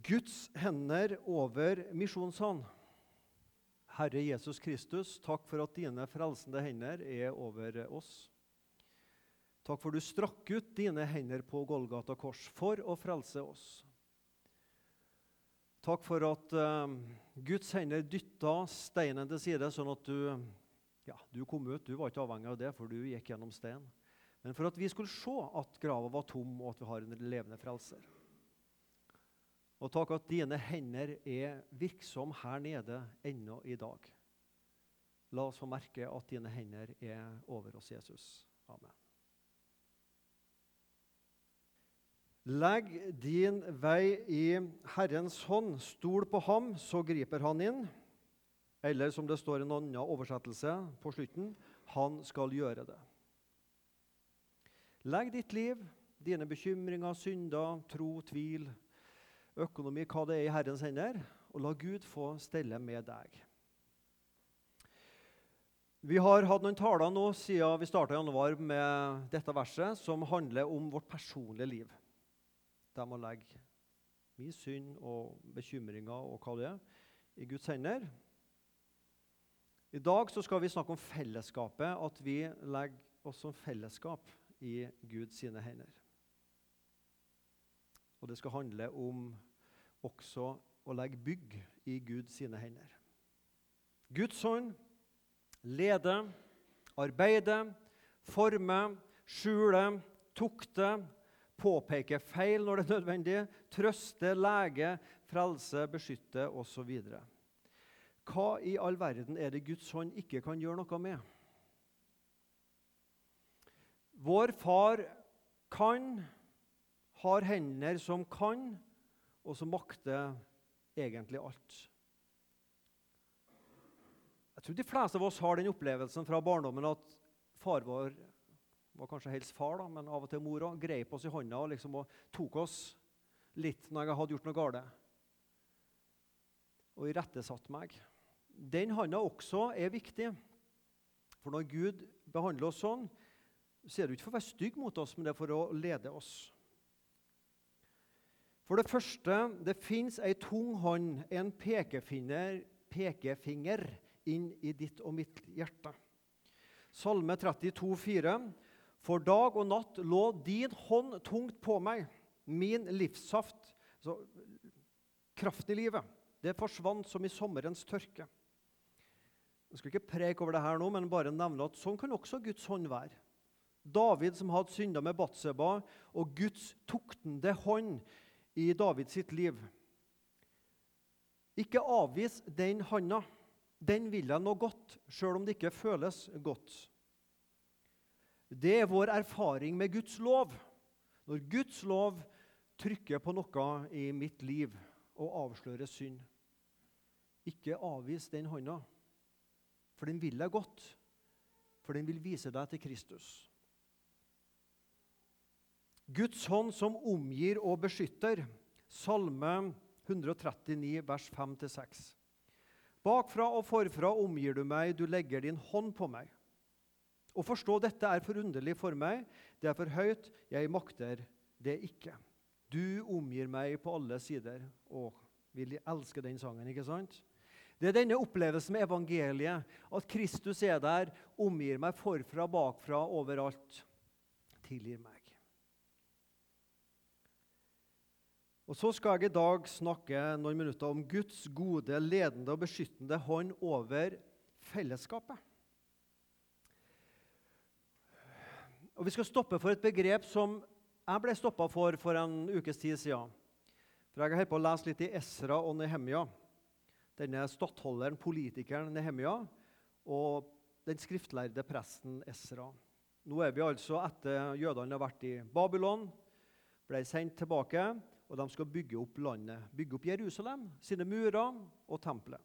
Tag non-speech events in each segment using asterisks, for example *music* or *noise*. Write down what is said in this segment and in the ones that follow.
Guds hender over misjonshånd. Herre Jesus Kristus, takk for at dine frelsende hender er over oss. Takk for du strakk ut dine hender på Golgata kors for å frelse oss. Takk for at uh, Guds hender dytta steinen til side, sånn at du, ja, du kom ut. Du var ikke avhengig av det, for du gikk gjennom steinen. Men for at vi skulle se at grava var tom, og at vi har en levende frelser. Og takk at dine hender er virksom her nede ennå i dag. La oss få merke at dine hender er over oss, Jesus. Amen. Legg din vei i Herrens hånd. Stol på ham, så griper han inn. Eller som det står i en annen oversettelse på slutten han skal gjøre det. Legg ditt liv, dine bekymringer, synder, tro, tvil, økonomi, hva det er i Herrens hender, og la Gud få stelle med deg. Vi har hatt noen taler nå siden vi starta i januar med dette verset, som handler om vårt personlige liv. Der må legge min synd og bekymringer og hva det er, i Guds hender. I dag skal vi snakke om fellesskapet, at vi legger oss som fellesskap i Guds hender. Og det skal handle om også å legge bygg i Guds hender. Guds hånd leder, arbeider, former, skjuler, tukter, påpeker feil når det er nødvendig, trøster, lege, frelse, beskytte osv. Hva i all verden er det Guds hånd ikke kan gjøre noe med? Vår far kan har hender som kan, og som makter egentlig alt. Jeg tror de fleste av oss har den opplevelsen fra barndommen at far vår var kanskje helst far, da, men av og til mor òg, greip oss i hånda og, liksom, og tok oss litt når jeg hadde gjort noe galt. Og irettesatte meg. Den handa også er viktig. For når Gud behandler oss sånn, så er det ikke for å være stygg mot oss, men det er for å lede oss. For det første, det fins ei tung hånd, en pekefinger, pekefinger, inn i ditt og mitt hjerte. Salme 32, 32,4.: For dag og natt lå din hånd tungt på meg. Min livssaft, så, kraften i livet, det forsvant som i sommerens tørke. Jeg skal ikke preke over det her nå, men bare nevne at sånn kan også Guds hånd være. David som hadde synda med Batseba, og Guds tuktende hånd i Davids sitt liv. Ikke avvis den handa. Den vil deg noe godt, sjøl om det ikke føles godt. Det er vår erfaring med Guds lov. Når Guds lov trykker på noe i mitt liv og avslører synd. Ikke avvis den hånda, for den vil deg godt. For den vil vise deg til Kristus. Guds hånd som omgir og beskytter. Salme 139, vers 5-6. Bakfra og forfra omgir du meg, du legger din hånd på meg. Å forstå dette er forunderlig for meg, det er for høyt, jeg makter det ikke. Du omgir meg på alle sider. Å, vil de elske den sangen, ikke sant? Det er denne opplevelsen med evangeliet, at Kristus er der, omgir meg forfra, bakfra, overalt. Tilgir meg. Og Så skal jeg i dag snakke noen minutter om Guds gode, ledende og beskyttende hånd over fellesskapet. Og Vi skal stoppe for et begrep som jeg ble stoppa for for en ukes tid siden. For Jeg har på å lese litt i Esra og Nehemia. Denne stattholderen, politikeren Nehemia, og den skriftlærde presten Esra. Nå er vi altså etter jødene har vært i Babylon, ble sendt tilbake og de skal bygge opp landet, bygge opp Jerusalem, sine murer og tempelet.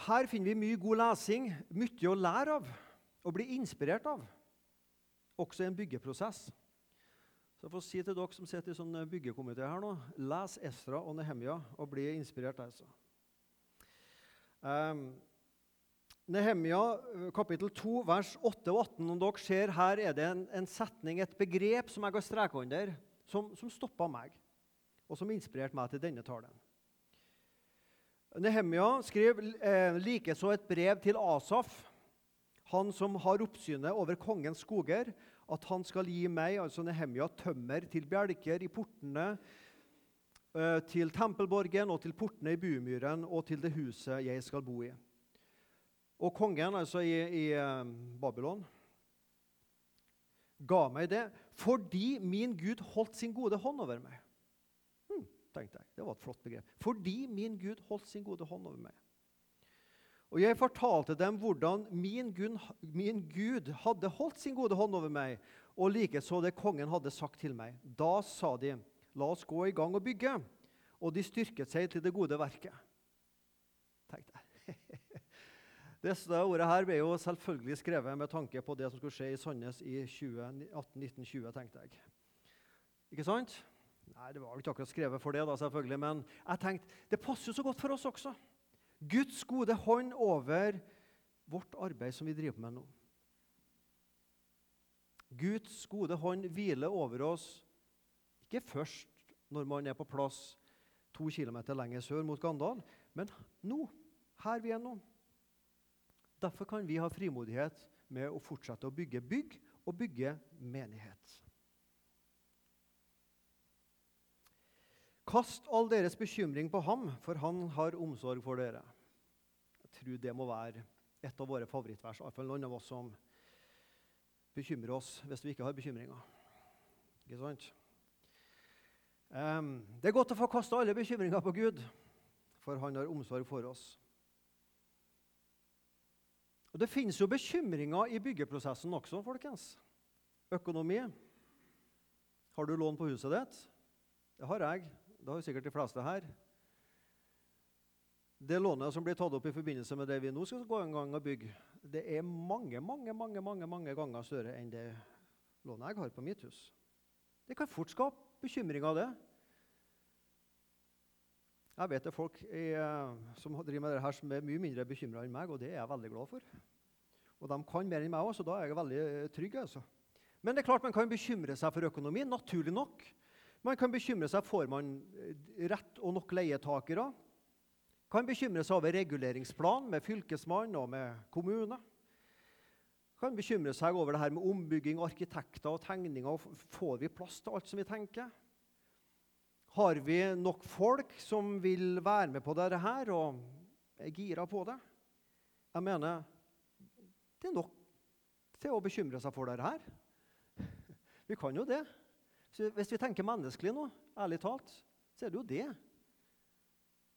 Her finner vi mye god lesing, mye å lære av og bli inspirert av, også i en byggeprosess. Så jeg får si til dere som sitter i sånn byggekomité her nå, les Esra og Nehemia og bli inspirert. altså. Um, Nehemia eh, kapittel 2, vers 8 og 18. Om dere ser Her er det en, en setning, et begrep, som jeg har streka under. som, som stoppa meg, og som inspirerte meg til denne talen. Nehemia skrev eh, likeså et brev til Asaf, han som har oppsynet over kongens skoger, at han skal gi meg, altså Nehemia, tømmer til bjelker i portene, eh, til tempelborgen og til portene i bumyren og til det huset jeg skal bo i. Og kongen, altså i, i eh, Babylon, ga meg det fordi min Gud holdt sin gode hånd over meg. Hm, tenkte jeg. Det var et flott begrep. Fordi min Gud holdt sin gode hånd over meg. Og jeg fortalte dem hvordan min Gud, min Gud hadde holdt sin gode hånd over meg, og likeså det kongen hadde sagt til meg. Da sa de, la oss gå i gang og bygge. Og de styrket seg til det gode verket. Tenkte jeg. *laughs* Dette ordet her ble jo selvfølgelig skrevet med tanke på det som skulle skje i Sandnes i 18-1920, tenkte jeg. Ikke sant? Nei, Det var ikke akkurat skrevet for det, da, selvfølgelig, men jeg tenkte det passer jo så godt for oss også. Guds gode hånd over vårt arbeid som vi driver med nå. Guds gode hånd hviler over oss ikke først når man er på plass to kilometer lenger sør mot Gandal, men nå, her vi er nå. Derfor kan vi ha frimodighet med å fortsette å bygge bygg og bygge menighet. Kast all deres bekymring på ham, for han har omsorg for dere. Jeg tror det må være et av våre favorittvers, iallfall noen av oss som bekymrer oss hvis vi ikke har bekymringer. Ikke sant? Um, det er godt å få kasta alle bekymringer på Gud, for han har omsorg for oss. Og Det finnes jo bekymringer i byggeprosessen også, folkens. Økonomi. Har du lån på huset ditt? Det har jeg. Det har jo sikkert de fleste her. Det lånet som blir tatt opp i forbindelse med det vi nå skal gå en gang og bygge, det er mange mange, mange, mange, mange ganger større enn det lånet jeg har på mitt hus. Det kan fort skape bekymringer, det. Jeg vet det er folk i, eh, som driver med dette her som er mye mindre bekymra enn meg, og det er jeg veldig glad for. Og de kan mer enn meg òg, så da er jeg veldig eh, trygg. altså. Men det er klart man kan bekymre seg for økonomi, naturlig nok. Man kan bekymre seg får man eh, rett og nok leietakere. Kan bekymre seg over reguleringsplan med fylkesmann og med kommune. Kan bekymre seg over det her med ombygging, arkitekter og tegninger. Får vi plass til alt som vi tenker? Har vi nok folk som vil være med på dette her og er gira på det? Jeg mener det er nok til å bekymre seg for dette her. *laughs* Vi kan jo det. Så hvis vi tenker menneskelig nå, ærlig talt, så er det jo det.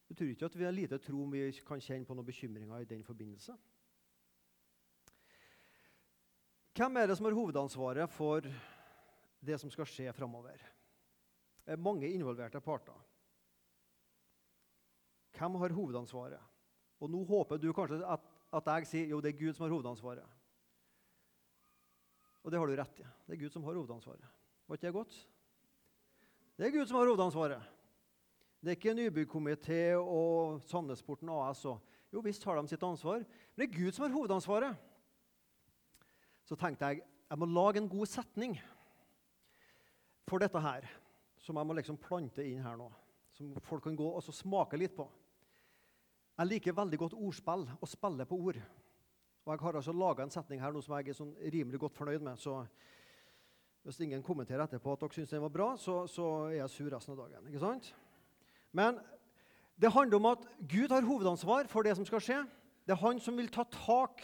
Du tror ikke at vi har lite tro om vi kan kjenne på noen bekymringer i den forbindelse. Hvem er det som har hovedansvaret for det som skal skje framover? Er mange involverte parter. Hvem har hovedansvaret? Og Nå håper du kanskje at, at jeg sier jo, det er Gud som har hovedansvaret. Og det har du rett i. Det er Gud som har hovedansvaret. Var ikke det godt? Det er Gud som har hovedansvaret. Det er ikke Nybyggkomité og Sandnesporten AS. Og, jo visst har de sitt ansvar, men det er Gud som har hovedansvaret. Så tenkte jeg jeg må lage en god setning for dette her som jeg må liksom plante inn her nå. Som folk kan gå og smake litt på. Jeg liker veldig godt ordspill og spille på ord. Og Jeg har altså laga en setning her nå som jeg er sånn rimelig godt fornøyd med. så Hvis ingen kommenterer etterpå at dere syns den var bra, så, så, er jeg sur resten av dagen. ikke sant? Men det handler om at Gud har hovedansvar for det som skal skje. Det er han som vil ta tak.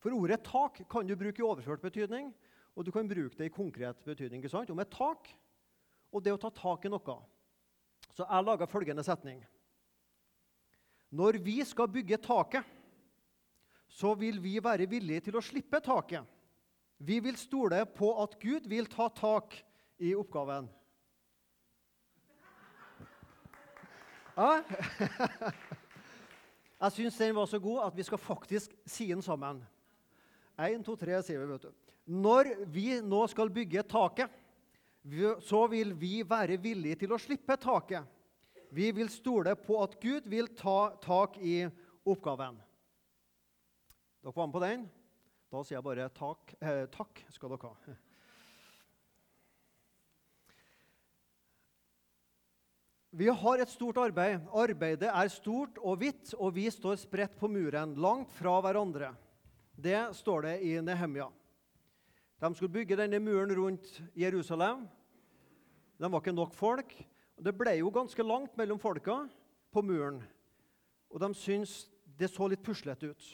For ordet 'tak' kan du bruke i overført betydning, og du kan bruke det i konkret betydning. ikke sant? Om et tak og det å ta tak i noe. Så jeg laga følgende setning. Når vi skal bygge taket, så vil vi være villige til å slippe taket. Vi vil stole på at Gud vil ta tak i oppgaven. Ja. *laughs* Jeg syns den var så god at vi skal faktisk si den sammen. Én, to, tre, sier vi. vet du. Når vi nå skal bygge taket, så vil vi være villige til å slippe taket. Vi vil stole på at Gud vil ta tak i oppgaven. Dere var med på den? Da sier jeg bare takk, eh, takk skal dere ha. Vi har et stort arbeid. Arbeidet er stort og hvitt, og vi står spredt på muren, langt fra hverandre. Det står det i Nehemia. De skulle bygge denne muren rundt Jerusalem. Det var ikke nok folk. Det ble jo ganske langt mellom folka på muren, og de syntes det så litt puslete ut.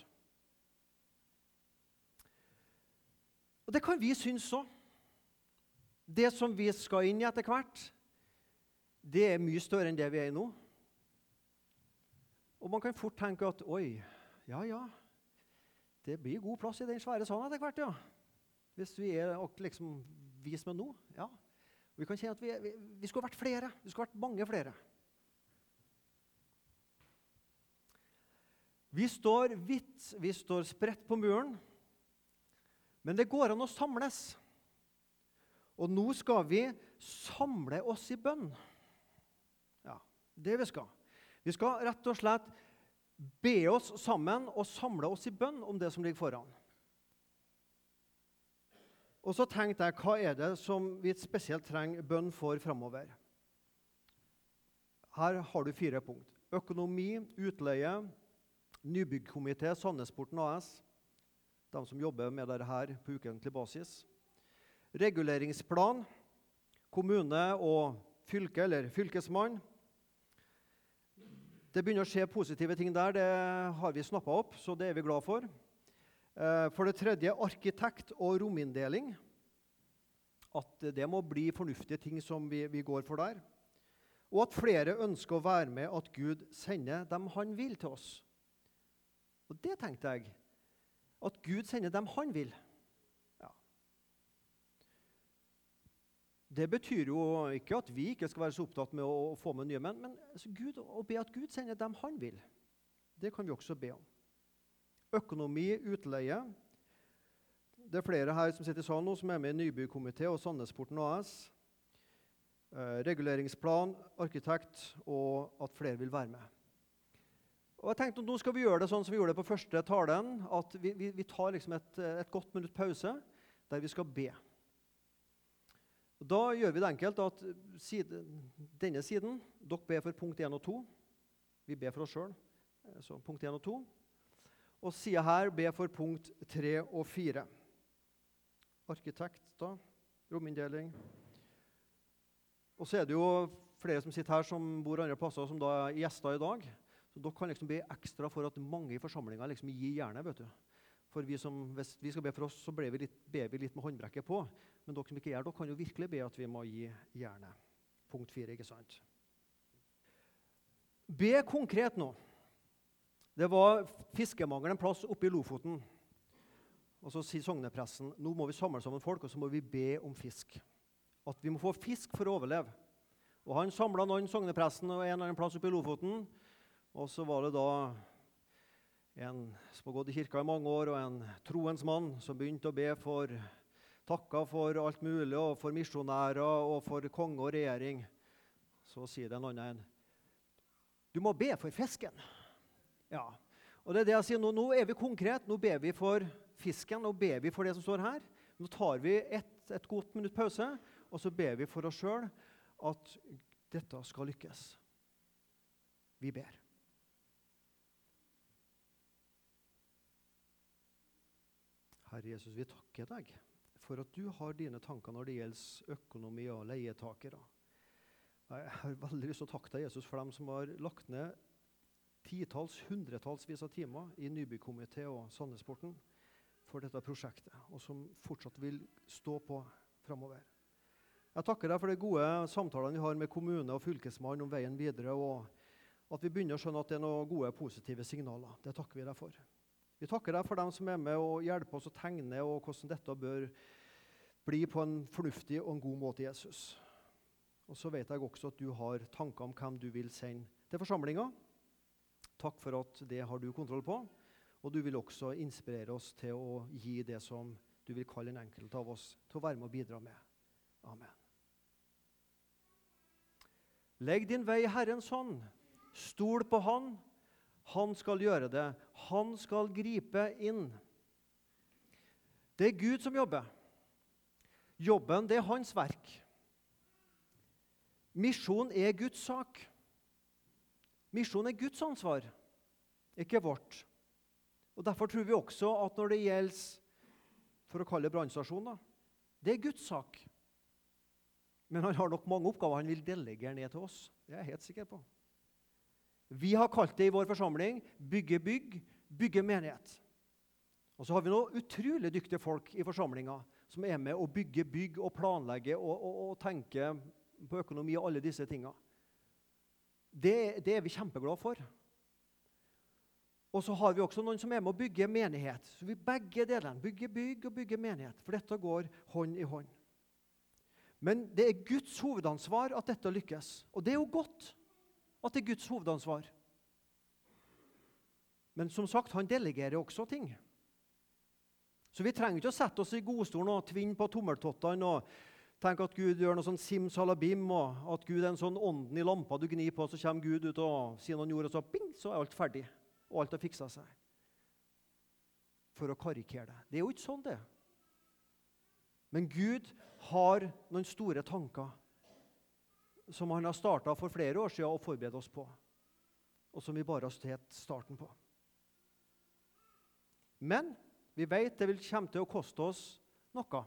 Og Det kan vi synes òg. Det som vi skal inn i etter hvert, det er mye større enn det vi er i nå. Og man kan fort tenke at oi, ja ja, det blir god plass i den svære salen etter hvert, ja. Hvis vi er liksom vi som er nå. ja. Vi kan kjenne at vi, vi, vi skulle vært flere. Vi skulle vært mange flere. Vi står hvitt, vi står spredt på muren. Men det går an å samles. Og nå skal vi samle oss i bønn. Ja, det vi skal. Vi skal rett og slett be oss sammen og samle oss i bønn om det som ligger foran. Og så tenkte jeg hva er det som vi spesielt trenger bønn for framover? Her har du fire punkt. Økonomi, utleie, nybyggkomité, Sandnesporten AS. De som jobber med dette her på ukentlig basis. Reguleringsplan, kommune og fylke, eller fylkesmann. Det begynner å skje positive ting der. Det har vi snappa opp, så det er vi glad for. Eh, for det tredje arkitekt og rominndeling. At det må bli fornuftige ting som vi, vi, går for der. Og at flere ønsker å være med at Gud sender dem han vil, til oss. Og det tenkte jeg. At Gud sender dem han vil. Ja. Det betyr jo ikke at vi ikke skal være så opptatt med å, få med nye menn, men altså Gud, å be at Gud sender dem han vil. Det kan vi også be om. Økonomi, utleie. Det er flere her som sitter i salen nå, som er med i Nybykomité og Sandnesporten AS. Eh, reguleringsplan, arkitekt og at flere vil være med. Og jeg tenkte at Nå skal vi gjøre det sånn som vi gjorde det på første talen. At vi, vi, vi tar liksom et, et, godt minutt pause der vi skal be. Da gjør vi det enkelt at side, denne siden Dere ber for punkt 1 og 2. Vi ber for oss sjøl. Eh, så punkt 1 og 2. Og sida her be for punkt 3 og 4. Arkitekt, da. Rominndeling. Og så er det jo flere som sitter her, som bor andre plasser, som da er gjester i dag. Så dere kan liksom be ekstra for at mange i forsamlinga liksom gir jernet. vet du. For vi som, Hvis vi skal be for oss, så ber vi litt, ber vi litt med håndbrekket på. Men dere som ikke gjør dere kan jo virkelig be at vi må gi jernet. Punkt 4, ikke sant? Be konkret nå. Det var fiskemangel en plass oppe i Lofoten. Og Så sier sognepressen nå må vi samle sammen folk og så må vi be om fisk. At vi må få fisk for å overleve. Og Han samla noen sognepresten og en eller annen plass oppe i Lofoten. Og så var det da en som har gått i kirka i mange år, og en troens mann som begynte å be for takka for alt mulig, og for misjonærer og for konge og regjering. Så sier det en annen en Du må be for fisken. Ja, og det er det jeg sier nå, nå er vi konkret. Nå ber vi for fisken og ber vi for det som står her. Nå tar vi et, et godt minutt pause, og så ber vi for oss sjøl at dette skal lykkes. Vi ber. Herre Jesus, vi takker deg for at du har dine tanker når det gjelder økonomi og leietakere. Jeg har veldig lyst til å takke deg, Jesus, for dem som har lagt ned titalls, hundretallsvis av timer i Nybykomité og Sandnesporten for dette prosjektet, og som fortsatt vil stå på framover. Jeg takker deg for de gode samtalene vi har med kommune og fylkesmann om veien videre, og at vi begynner å skjønne at det er noen gode, positive signaler. Det takker vi deg for. Vi takker deg for dem som er med og hjelper oss å tegne og hvordan dette bør bli på en fornuftig og en god måte, Jesus. Og så vet jeg også at du har tanker om hvem du vil sende til forsamlinga. Takk for at det har du kontroll på. Og du vil også inspirere oss til å gi det som du vil kalle en enkelt av oss til å være med og bidra med. Amen. Legg din vei i Herrens hånd. Stol på Han. Han skal gjøre det. Han skal gripe inn. Det er Gud som jobber. Jobben, det er hans verk. Misjon er Guds sak. Misjon er Guds ansvar, ikke vårt. Og Derfor tror vi også at når det gjelder for å kalle det det er Guds sak. Men han har nok mange oppgaver han vil delegere ned til oss. Det er jeg helt sikker på. Vi har kalt det i vår forsamling bygge bygg, bygge menighet. Og så har vi noen utrolig dyktige folk i forsamlinga som er med å bygge bygg og planlegge og, og, og tenke på økonomi og alle disse tinga. Det, det, er vi kjempeglade for. Og så har vi også noen som er med å bygge menighet. Så vi begge delene Bygge bygg og bygge menighet. For dette går hånd i hånd. Men det er Guds hovedansvar at dette lykkes. Og det er jo godt at det er Guds hovedansvar. Men som sagt, han delegerer også ting. Så vi trenger ikke å sette oss i godstolen og tvinne på tommeltottene og tenke at Gud gjør noe sånn simsalabim, og at Gud er en sånn ånden i lampa du gnir på, så kommer Gud ut og sier noen ord, og så bing, så er alt ferdig. Og alt har fiksa seg. For å karikere det. Det er jo ikke sånn, det. Men Gud har noen store tanker som han har starta for flere år siden og forberedt oss på, og som vi bare har sett starten på. Men vi vet det vil komme til å koste oss noe.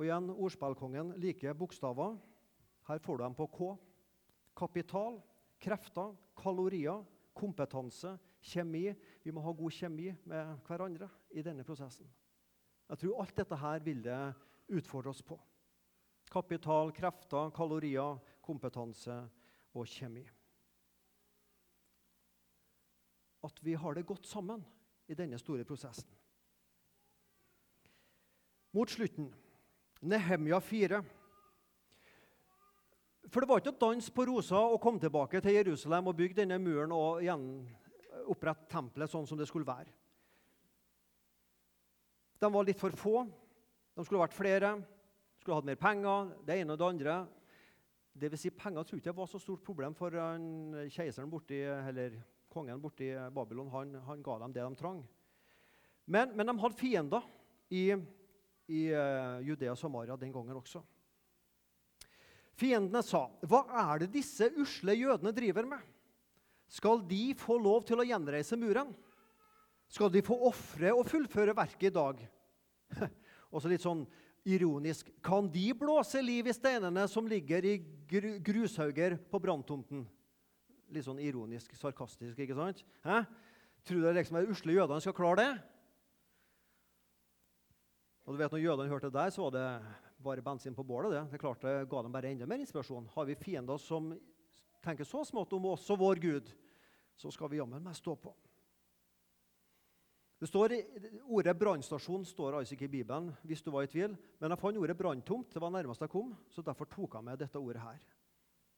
Og igjen, ordspillkongen liker bokstaver. Her får du dem på K. Kapital, krefter, kalorier, kompetanse, kjemi. Vi må ha god kjemi med hverandre i denne prosessen. Jeg tror alt dette her vil det utfordre oss på. Kapital, krefter, kalorier, kompetanse og kjemi. At vi har det godt sammen i denne store prosessen. Mot slutten Nehemja 4. For det var ikke å danse på rosa å komme tilbake til Jerusalem og bygge denne muren og gjenopprette tempelet sånn som det skulle være. De var litt for få. De skulle vært flere De skulle hatt mer penger, det ene og det andre. Det vil si, Penger tror ikke jeg var så stort problem for keiseren borti, eller kongen borti Babylon. Han, han, ga dem det de trang. Men, men de hadde fiender i, i uh, Judea og Samaria den gangen også. Fiendene sa, 'Hva er det disse usle jødene driver med?' 'Skal de få lov til å gjenreise muren?' 'Skal de få ofre og fullføre verket i dag?' *laughs* Også litt sånn ironisk. Kan de blåse liv i steinene som ligger i grushauger på branntomten? Litt sånn ironisk, sarkastisk, ikke sant? Hæ? Tror du liksom at usle jødene skal klare det? Og du vet, når jødene hørte det der, så var det bare bensin på bålet. Det Det klart det ga dem bare enda mer inspirasjon. Har vi fiender som tenker så smått om oss og vår Gud, så skal vi jammen meg stå på. Det står, Ordet brannstasjon står altså ikke i Bibelen, hvis du var i tvil. Men jeg fant ordet branntomt. Det var nærmest jeg kom, så derfor tok jeg med dette ordet her.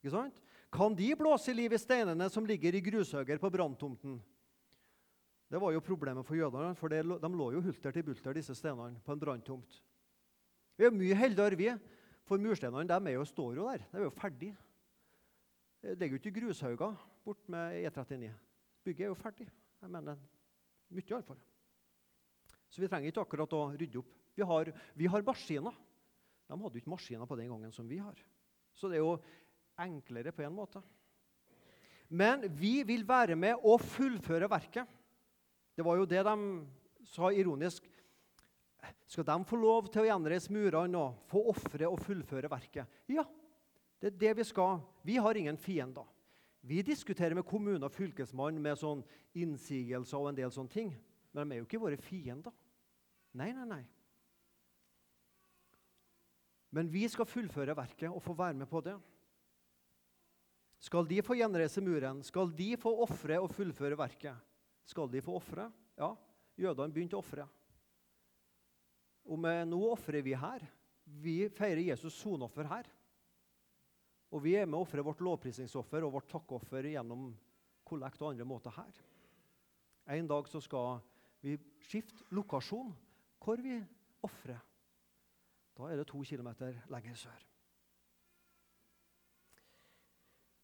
Ikke sant? Kan de blåse liv i steinene som ligger i grushauger på branntomten? Det var jo problemet for jødene, for de lå jo hulter til bulter, disse steinene, på en branntomt. Vi er mye heldigere, vi, for mursteinene de er jo, står jo der. De er jo ferdige. Det ligger jo ikke grushauger bort med E39. Bygget er jo ferdig. Jeg mener mye, iallfall. Så vi trenger ikke akkurat å rydde opp. Vi har, vi har maskiner. De hadde jo ikke maskiner på den gangen som vi har. Så det er jo enklere på en måte. Men vi vil være med å fullføre verket. Det var jo det de sa ironisk. Skal de få lov til å gjenreise murene og få ofre og fullføre verket? Ja, det er det vi skal. Vi har ingen fiender. Vi diskuterer med kommune og fylkesmann med sånn innsigelser og en del sånne ting. Men de er jo ikke våre fiender. Nei, nei, nei. Men vi skal fullføre verket og få være med på det. Skal de få gjenreise muren, skal de få ofre og fullføre verket? Skal de få ofre? Ja, jødene begynte å ofre. Og nå ofrer vi her. Vi feirer Jesus sonoffer her. Og vi er med å ofre vårt lovprisningsoffer og vårt takkoffer gjennom kollekt og andre måter her. En dag så skal vi skifte lokasjon hvor vi ofrer. Da er det to kilometer lenger sør.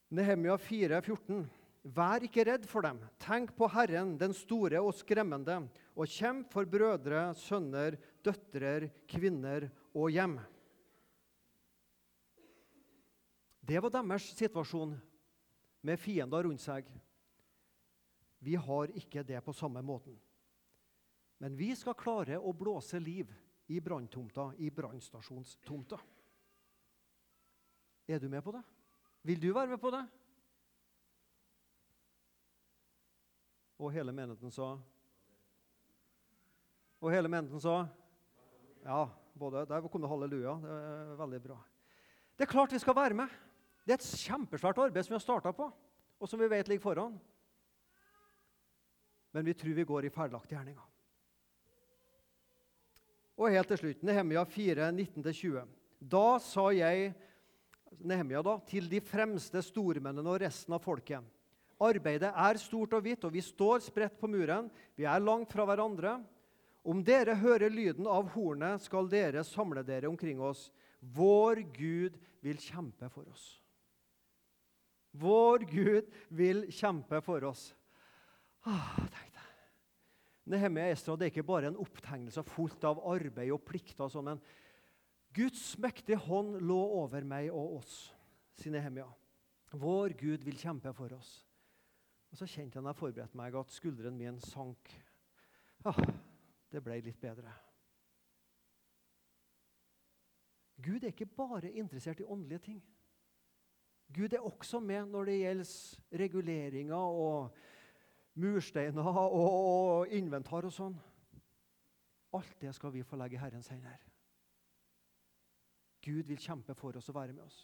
Nehemia 4, 14. Vær ikke redd for dem. Tenk på Herren, den store og skremmende, og kjemp for brødre, sønner, døtre, kvinner og hjem. Det var deres situasjon med fiender rundt seg. Vi har ikke det på samme måten. Men vi skal klare å blåse liv i branntomta, i brannstasjonstomta. Er du med på det? Vil du være med på det? Og hele menigheten sa Og hele menigheten sa Ja, både, der kom det halleluja. Det er veldig bra. Det er klart vi skal være med. Det er et kjempesvært arbeid som vi har starta på, og som vi vet ligger foran. Men vi tror vi går i ferdiglagte gjerninger. Og helt til slutt, Nehemia 4, 19-20. Da sa jeg Nehemia da, til de fremste stormennene og resten av folket. Arbeidet er stort og hvitt, og vi står spredt på muren. Vi er langt fra hverandre. Om dere hører lyden av hornet, skal dere samle dere omkring oss. Vår Gud vil kjempe for oss. Vår Gud vil kjempe for oss. Ah, Nehemia Estra det er ikke bare en opptegnelse fullt av arbeid og plikter, sånn, men Guds mektige hånd lå over meg og oss, sier Nehemia. Vår Gud vil kjempe for oss. Og Så kjente jeg når jeg forberedte meg, at skulderen min sank. Ja, det ble litt bedre. Gud er ikke bare interessert i åndelige ting. Gud er også med når det gjelder reguleringer og mursteiner og inventar og sånn. Alt det skal vi få legge i Herrens hender. Gud vil kjempe for oss og være med oss.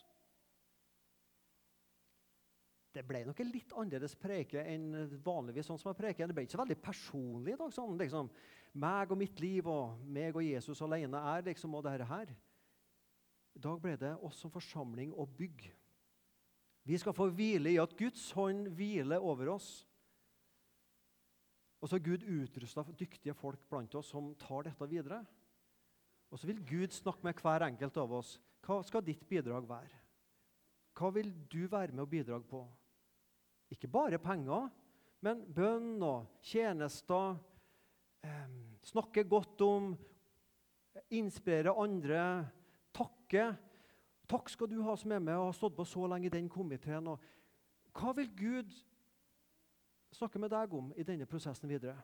Det ble nok en litt annerledes preke enn vanligvis. sånn som jeg preker. Det ble ikke så veldig personlig i dag. sånn liksom, Meg og mitt liv og meg og Jesus alene er liksom og dette her. I dag ble det oss som forsamling å bygge. Vi skal få hvile i at Guds hånd hviler over oss. Og så har Gud utrusta dyktige folk blant oss som tar dette videre. Og så vil Gud snakke med hver enkelt av oss. Hva skal ditt bidrag være? Hva vil du være med å bidra på? Ikke bare penger, men bønn og tjenester. Snakke godt om, inspirere andre, takke. Takk skal du ha som er med og har stått på så lenge i den komiteen. hva vil Gud snakke med deg om i denne prosessen videre?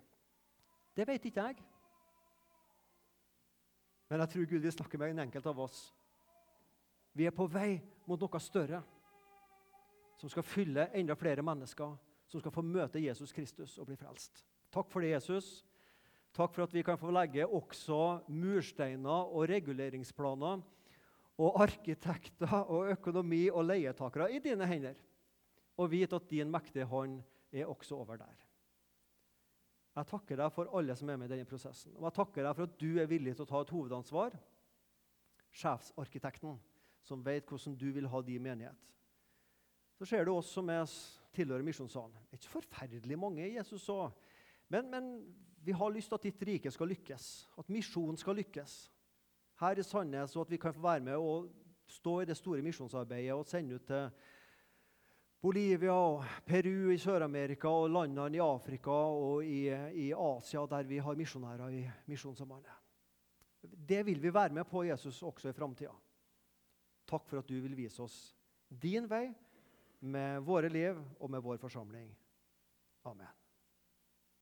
Det vet ikke jeg. Men jeg tror Gud vil snakke med en enkelt av oss. Vi er på vei mot noe større, som skal fylle enda flere mennesker, som skal få møte Jesus Kristus og bli frelst. Takk for det, Jesus. Takk for at vi kan få legge også mursteiner og reguleringsplaner og arkitekter og økonomi og leietakere i dine hender, og vite at din mektige hånd er også over der. Jeg takker deg for alle som er med i denne prosessen. Og jeg takker deg for at du er villig til å ta et hovedansvar. Sjefsarkitekten som vet hvordan du vil ha din menighet. Så ser du oss som er tilhører misjonssalen. Det er ikke forferdelig mange Jesus òg. Men, men vi har lyst til at ditt rike skal lykkes, at misjonen skal lykkes. Her i Sandnes, og at vi kan få være med og stå i det store misjonsarbeidet og sende ut til Bolivia og Peru i Sør-Amerika og landene i Afrika og i, i, Asia, der vi har misjonærer i Misjonssambandet. Det vil vi være med på, Jesus, også i framtida. Takk for at du vil vise oss din vei med våre liv og med vår forsamling. Amen.